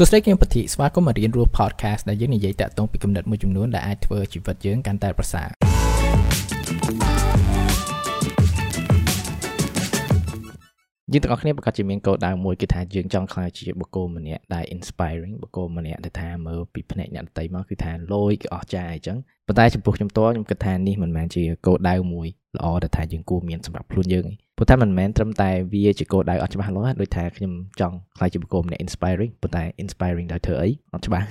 សួស្តីខ្ញុំពធីស្វាគមន៍មករៀនរស់ podcast ដែលយើងនិយាយតាក់ទងពីគំនិតមួយចំនួនដែលអាចធ្វើជីវិតយើងកាន់តែប្រសើរយើងទាំងអស់គ្នាប្រកាសជាមានគោលដៅមួយគឺថាយើងចង់ក្លាយជាបុគ្គលម្នាក់ដែល inspiring បុគ្គលម្នាក់ដែលថាមើលពីភ្នែកអ្នកដទៃមកគឺថាលយគឺអស់ចាអញ្ចឹងប៉ុន្តែចំពោះខ្ញុំតខ្ញុំគិតថានេះមិនមែនជាគោលដៅមួយល្អដែលថាយើងគួរមានសម្រាប់ខ្លួនយើងទេ ព្រោះតែមិនមែនត្រឹមតែវាជាគោលដៅអត់ច្បាស់លាស់ដូចថាខ្ញុំចង់ខ្លាចជាបុគ្គលម្នាក់ inspiring ប៉ុន្តែ inspiring ដោយធ្វើអីអត់ច្បាស់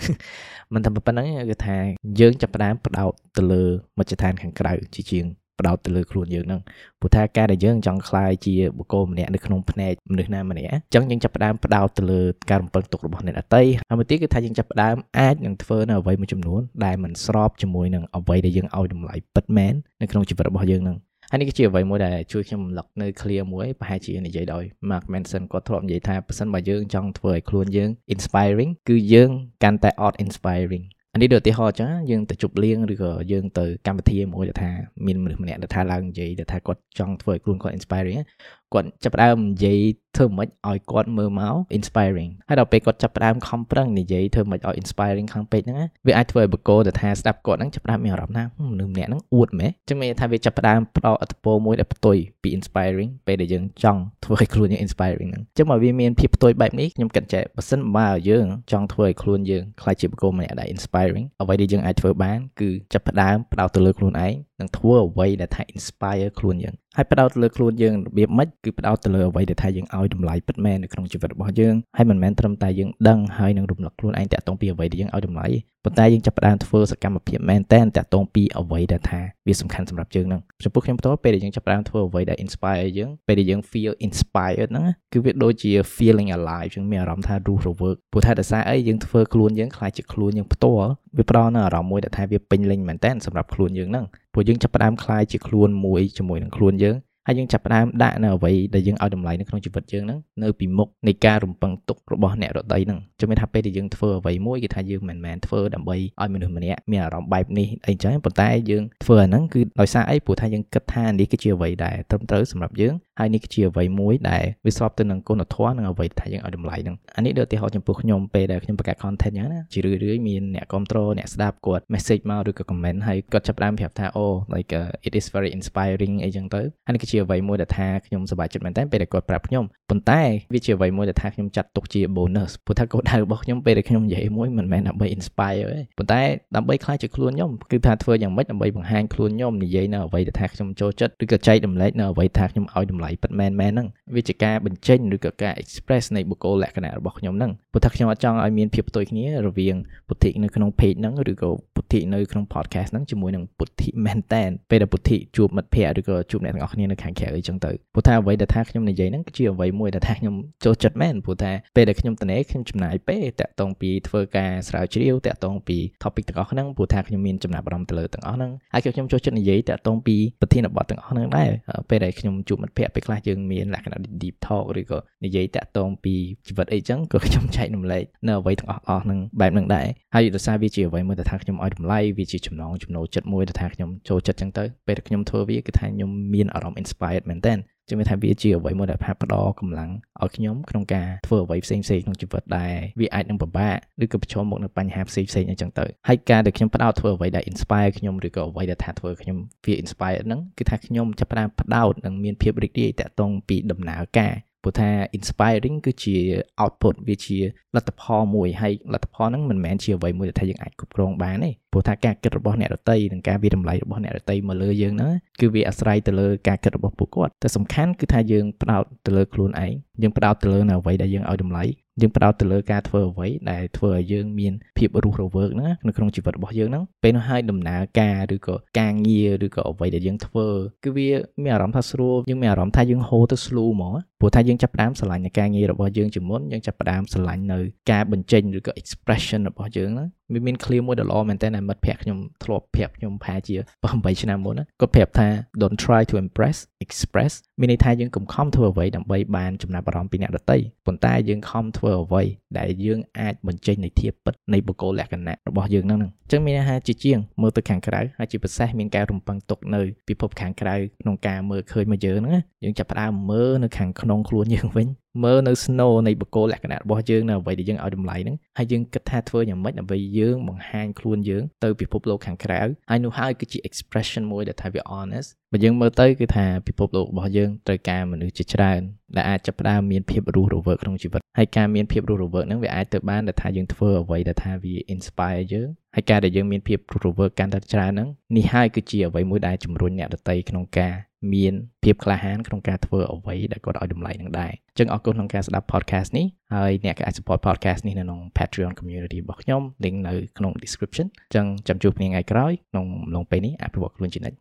មិនតែប៉ុណ្្នឹងគឺថាយើងចាប់ផ្ដើមផ្ដោតទៅលើមជ្ឈដ្ឋានខាងក្រៅជាជាងបដោតទៅលើខ្លួនយើងហ្នឹងព្រោះថាការដែលយើងចង់ខ្លាយជាបុគ្គលម្នាក់នៅក្នុងផ្នែកមនុស្សណាម្នាក់អញ្ចឹងយើងចាប់ផ្ដើមបដោតទៅលើការរំពឹងទុករបស់អ្នកដទៃហើយមួយទៀតគឺថាយើងចាប់ផ្ដើមអាចនឹងធ្វើនៅអ្វីមួយចំនួនដែលមិនស្របជាមួយនឹងអ្វីដែលយើងឲ្យតម្លៃពិតមែននៅក្នុងជីវិតរបស់យើងហ្នឹង ហើយនេះគឺជាអ្វីមួយដែលជួយខ្ញុំរំលឹកនៅ clear មួយប្រហែលជានិយាយដោយ Mark Manson គាត់ធ្លាប់និយាយថាប្រសិនបើយើងចង់ធ្វើឲ្យខ្លួនយើង inspiring គឺយើងកាន់តែ out inspiring អានេះដូចឧទាហរណ៍ចឹងយើងទៅជប់លៀងឬក៏យើងទៅកម្មវិធីមួយដែលថាមានមនុស្សម្នាក់ដែលថាឡើងនិយាយដែលថាគាត់ចង់ធ្វើឲ្យខ្លួនគាត់ inspiring គាត់ចាប់ផ្ដើមនិយាយធ្វើម៉េចឲ្យគាត់មើលមក inspiring ហើយដល់ពេលគាត់ចាប់ផ្ដើមខំប្រឹងនិយាយធ្វើម៉េចឲ្យ inspiring ខាងពេកហ្នឹងវាអាចធ្វើឲ្យបកគោទៅថាស្ដាប់គាត់ហ្នឹងចាប់ផ្ដើមមានអារម្មណ៍ថាមនុស្សម្នាក់ហ្នឹងអួតមែនចឹងមានថាវាចាប់ផ្ដើមផ្ដោតអត្ថពលមួយដែលផ្ទុយពី inspiring ពេលដែលយើងចង់ធ្វើឲ្យខ្លួនយើង inspiring ហ្នឹងចឹងមកវាមានភាពផ្ទុយបែបនេះខ្ញុំគិតចេះបើសិនបើយើងចង់ធ្វើឲ្យខ្លួនយើងខ្លាចជាបកគោម្នាក់ដែល inspiring អ្វីដែលយើងអាចធ្វើបានគឺចាប់ផ្ដើមផ្ដោតទៅលើខ្លួនឯងនិងធ្វើអ្វីដែលថា inspire ខ្លួនយើង ហើយផ្ដោតលើខ្លួនយើងរបៀបម៉េចគឺផ្ដោតទៅលើអ្វីដែលថាយើងឲ្យតម្លៃពិតមែននៅក្នុងជីវិតរបស់យើងហើយមិនមែនត្រឹមតែយើងដឹងហើយនឹងរំលឹកខ្លួនឯងតាក់ទងពីអ្វីដែលយើងឲ្យតម្លៃ ប៉ុន្តែយើងចាប់ផ្ដើមធ្វើសកម្មភាពមែនតែនតាក់ទងពីអ្វីដែលថាវាសំខាន់សម្រាប់យើងហ្នឹងចំពោះខ្ញុំផ្ទាល់ពេលដែលយើងចាប់ផ្ដើមធ្វើអ្វីដែល inspire យើងពេលដែលយើង feel inspired ហ្នឹងគឺវាដូចជា feeling alive យើងមានអារម្មណ៍ថារស់រវើកព្រោះថាដោយសារអីយើងធ្វើខ្លួនយើងខ្លាចជាខ្លួនយើងផ្ទាល់វាផ្ដល់នូវអារម្មណ៍មួយដែលថាវាពេញលេញមែនតែនសម្រាប់ខ្លួនយើងហ្នឹងព្រោះយើងចាប់ផ្ដើមខ្លាចជាខ្លួនមួយជាមួយនឹងខ្លួនយើង ហើយយើងចាប់ផ្ដើមដាក់នៅអ្វីដែលយើងឲ្យតម្លៃនៅក្នុងជីវិតយើងហ្នឹងនៅពីមុខនៃការរំពឹងទុករបស់អ្នករតីហ្នឹងជំនឿថាពេលដែលយើងធ្វើអ្វីមួយគឺថាយើងមិនមែនធ្វើដើម្បីឲ្យមនុស្សម្នាក់មានអារម្មណ៍បែបនេះអីចឹងប៉ុន្តែយើងធ្វើអាហ្នឹងគឺដោយសារអីព្រោះថាយើងគិតថានេះគឺជាអ្វីដែលត្រឹមត្រូវសម្រាប់យើងហើយនេះគឺជាអ្វីមួយដែលវាស្របទៅនឹងគុណធម៌និងអ្វីថាយើងឲ្យតម្លៃហ្នឹងអានេះដូចឧទាហរណ៍ចំពោះខ្ញុំពេលដែលខ្ញុំបង្កើត content ចឹងណាជារឿយៗមានអ្នកគ្រប់គ្រងអ្នកស្ដាប់គាត់ message មកឬក៏ comment ហើយគាត់ចាប់ផ្ដើមប្រាប់ថាអូ like uh, it is very inspiring អីចឹងទៅហើយនេះគឺជាអ្វីមួយដែលថាខ្ញុំសប្បាយចិត្តមែនតើពេលដែលគាត់ប្រាប់ខ្ញុំប៉ុន្តែវាជាអ្វីមួយដែលថាខ្ញុំចាត់ទុកជា bonus ព្រោះថាគោលដៅរបស់ខ្ញុំពេលដែលខ្ញុំនិយាយមួយមិនមែនដើម្បី inspire ទេប៉ុន្តែដើម្បីខ្លាចជាខ្លួនខ្ញុំគឺថាធ្វើយ៉ាងម៉េចដើម្បីបង្ហាញខ្លួនខ្ញុំនិយាយនៅអ្វីដែលថាខ្ញុំចូលចិត្តឬក៏ចែករំលែកនៅអ្វីថាខ្ញុំឲ្យតម្លៃពិតមែនមែនហ្នឹងវាជាការបញ្ចេញឬក៏ការ express នៃបុគ្គលលក្ខណៈរបស់ខ្ញុំហ្នឹងព្រោះថាខ្ញុំអត់ចង់ឲ្យមានភាពផ្ទុយគ្នារវាងពុទ្ធិនៅក្នុង page ហ្នឹងឬក៏ពុទ្ធិនៅក្នុង podcast ហ្នឹងជាមួយនឹងពុទ្ធិមែនតែនពេលដែលពុទ្ធិជួបមិត្តភ័ក្តិឬក៏ជួបអ្នកទាំងអស់គ្នានៅខាងក្រៅអីចឹងទៅព្រោះថាអ្វីដែលថាខ្ញុំនិយាយហ្នឹងគឺជាអ្វីមួយដែលថាខ្ញុំចូលចិត្តមែនព្រោះថាពេលដែលខ្ញុំត្នេខ្ញុំចំណាយពេលតាក់ទងពីធ្វើការស្រាវជ្រាវតាក់ទងពី topic ទាំងអស់ហ្នឹងព្រោះថាខ្ញុំមានចំណាប់អារម្មណ៍ទៅលើទាំងអស់ហ្នឹងហើយខ្ញុំចូលចិត្តនិយាយតាក់ទងពីប្រធានបទទាំងអស់ហ្នឹងដែរពេលដែលខ្ញុំជួបមិត្តភ័ក្តិពេលខ្លះយើងមានលក្ខណៈ deep talk ឬក៏និយាយតាក់ទងពីជីវិតអីចឹងក៏ខ្ញុំចែករំលែកនៅអ្វីទាំងអស់អស់ហ្នឹងបែបហ្នឹងដែរហើយដោយសារវាជាអ្វីមួយដែលថាខ្ញុំឲ្យតម្លៃវាជាចំណងចំណូលចិត្តមួយដែលថាខ្ញុំចូលចិត្តចឹងទៅពេលដែលខ្ញុំធ្វើវាគឺថាខ្ញុំមានអារម្មណ៍ inspired មែនតើជំនឿថាវាជាអ្វីមួយដែលផ្ដល់កម្លាំងឲ្យខ្ញុំក្នុងការធ្វើអ្វីផ្សេងផ្សេងក្នុងជីវិតដែរវាអាចនឹងពិបាកឬក៏ប្រឈមមុខនឹងបញ្ហាផ្សេងផ្សេងអញ្ចឹងទៅហើយការដែលខ្ញុំផ្ដោតធ្វើអ្វីដែល inspire ខ្ញុំឬក៏អ្វីដែលថាធ្វើខ្ញុំវា inspire ហ្នឹងគឺថាខ្ញុំចាប់ផ្ដើមផ្ដោតនិងមានភាពរីករាយតាក់ទងពីដំណើរការ ព្រោះថា inspiring គឺជា output វាជាលទ្ធផលមួយហើយលទ្ធផលហ្នឹងមិនមែនជាអ្វីមួយដែលថាយើងអាចគ្រប់គ្រងបានទេព្រោះថាការគិតរបស់អ្នករតីនិងការវិតម្លៃរបស់អ្នករតីមកលើយើងហ្នឹងគឺវាអាស្រ័យទៅលើការគិតរបស់ពួកគាត់តែសំខាន់គឺថាយើងផ្ដោតទៅលើខ្លួនឯងយើងផ្ដោតទៅលើនៅអ្វីដែលយើងឲ្យតម្លៃយើងផ្ដោតទៅលើការធ្វើអ្វីដែលធ្វើឲ្យយើងមានភាពរស់រវើកណានៅក្នុងជីវិតរបស់យើងហ្នឹងពេលនោះហើយដំណើរការឬក៏ការងារឬក៏អ្វីដែលយើងធ្វើគឺវាមានអារម្មណ៍ថាស្រួលយើងមានអារម្មណ៍ថាយើងហូរទៅស្លូហ្មងព្រោះថាយើងចាប់ផ្ដើមស្រឡាញ់នៅការងាររបស់យើងជាមុនយើងចាប់ផ្ដើមស្រឡាញ់នៅការបញ្ចេញឬក៏ expression របស់យើងហ្នឹងវាមាន clear មួយដ៏ល្អមែនតើមិត្តភ័ក្ដិខ្ញុំធ្លាប់ប្រាប់ខ្ញុំប្រហែលជា8ឆ្នាំមុនគាត់ប្រាប់ថា don't try to impress express មានន័យថាយើងកុំខំធ្វើអ្វីដើម្បីបានចំណាប់អារម្មណ៍ពីអ្នកដទៃប៉ុន្តែយើងខំធ្វើអ្វីដែលយើងអាចបញ្ចេញនៃធាតុពិតនៃបុគ្គលលក្ខណៈរបស់យើងហ្នឹងអញ្ចឹងមានន័យថាជាជាងមើលទៅខាងក្រៅហើយជាពិសេសមានការរំពឹងទុកនៅពិភពខាងក្រៅក្នុងការមើលឃើញមកយើងហ្នឹងយើងចាប់ផ្ដើមមើលនៅខាងក្នុងខ្លួនយើងវិញមើលនៅ snow នៃបុគ្គលលក្ខណៈរបស់យើងនៅអ្វីដែលយើងឲ្យតម្លៃហ្នឹងហើយយើងគិតថាធ្វើយ៉ាងម៉េចដើម្បីយើងបង្ហាញខ្លួនយើងទៅពិភពលោកខាងក្រៅហើយនោះហើយគឺជា expression មួយដែលថាវា honest បើយើងមើលទៅគឺថាពិភពលោករបស់យើងត្រូវការមនុស្សជាច្រើនដែលអាចចាប់ផ្ដើមមានភាពរស់រវើកក្នុងជីវិតហើយការមានភាពរស់រវើកហ្នឹងវាអាចទៅបានដែលថាយើងធ្វើអ្វីដែលថាវា inspire យើង ហើយការដែលយើងមានភាពរស់រវើកកាន់តែច្រើនហ្នឹងនេះហើយគឺជាអ្វីមួយដែលជំរុញអ្នកដទៃក្នុងការមានភាពក្លាហានក្នុងការធ្វើអ្វីដែលគាត់ឲ្យតម្លៃនឹងដែរអញ្ចឹងអរគុណក្នុងការស្ដាប់ podcast នេះហើយអ្នកក៏អាច support podcast នេះនៅក្នុង Patreon community របស់ខ្ញុំ link នៅក្នុង description អញ្ចឹងចាំជួបគ្នាថ្ងៃក្រោយក្នុងអំឡុងពេលនេះអភិវឌ្ឍខ្លួនជានិច្ច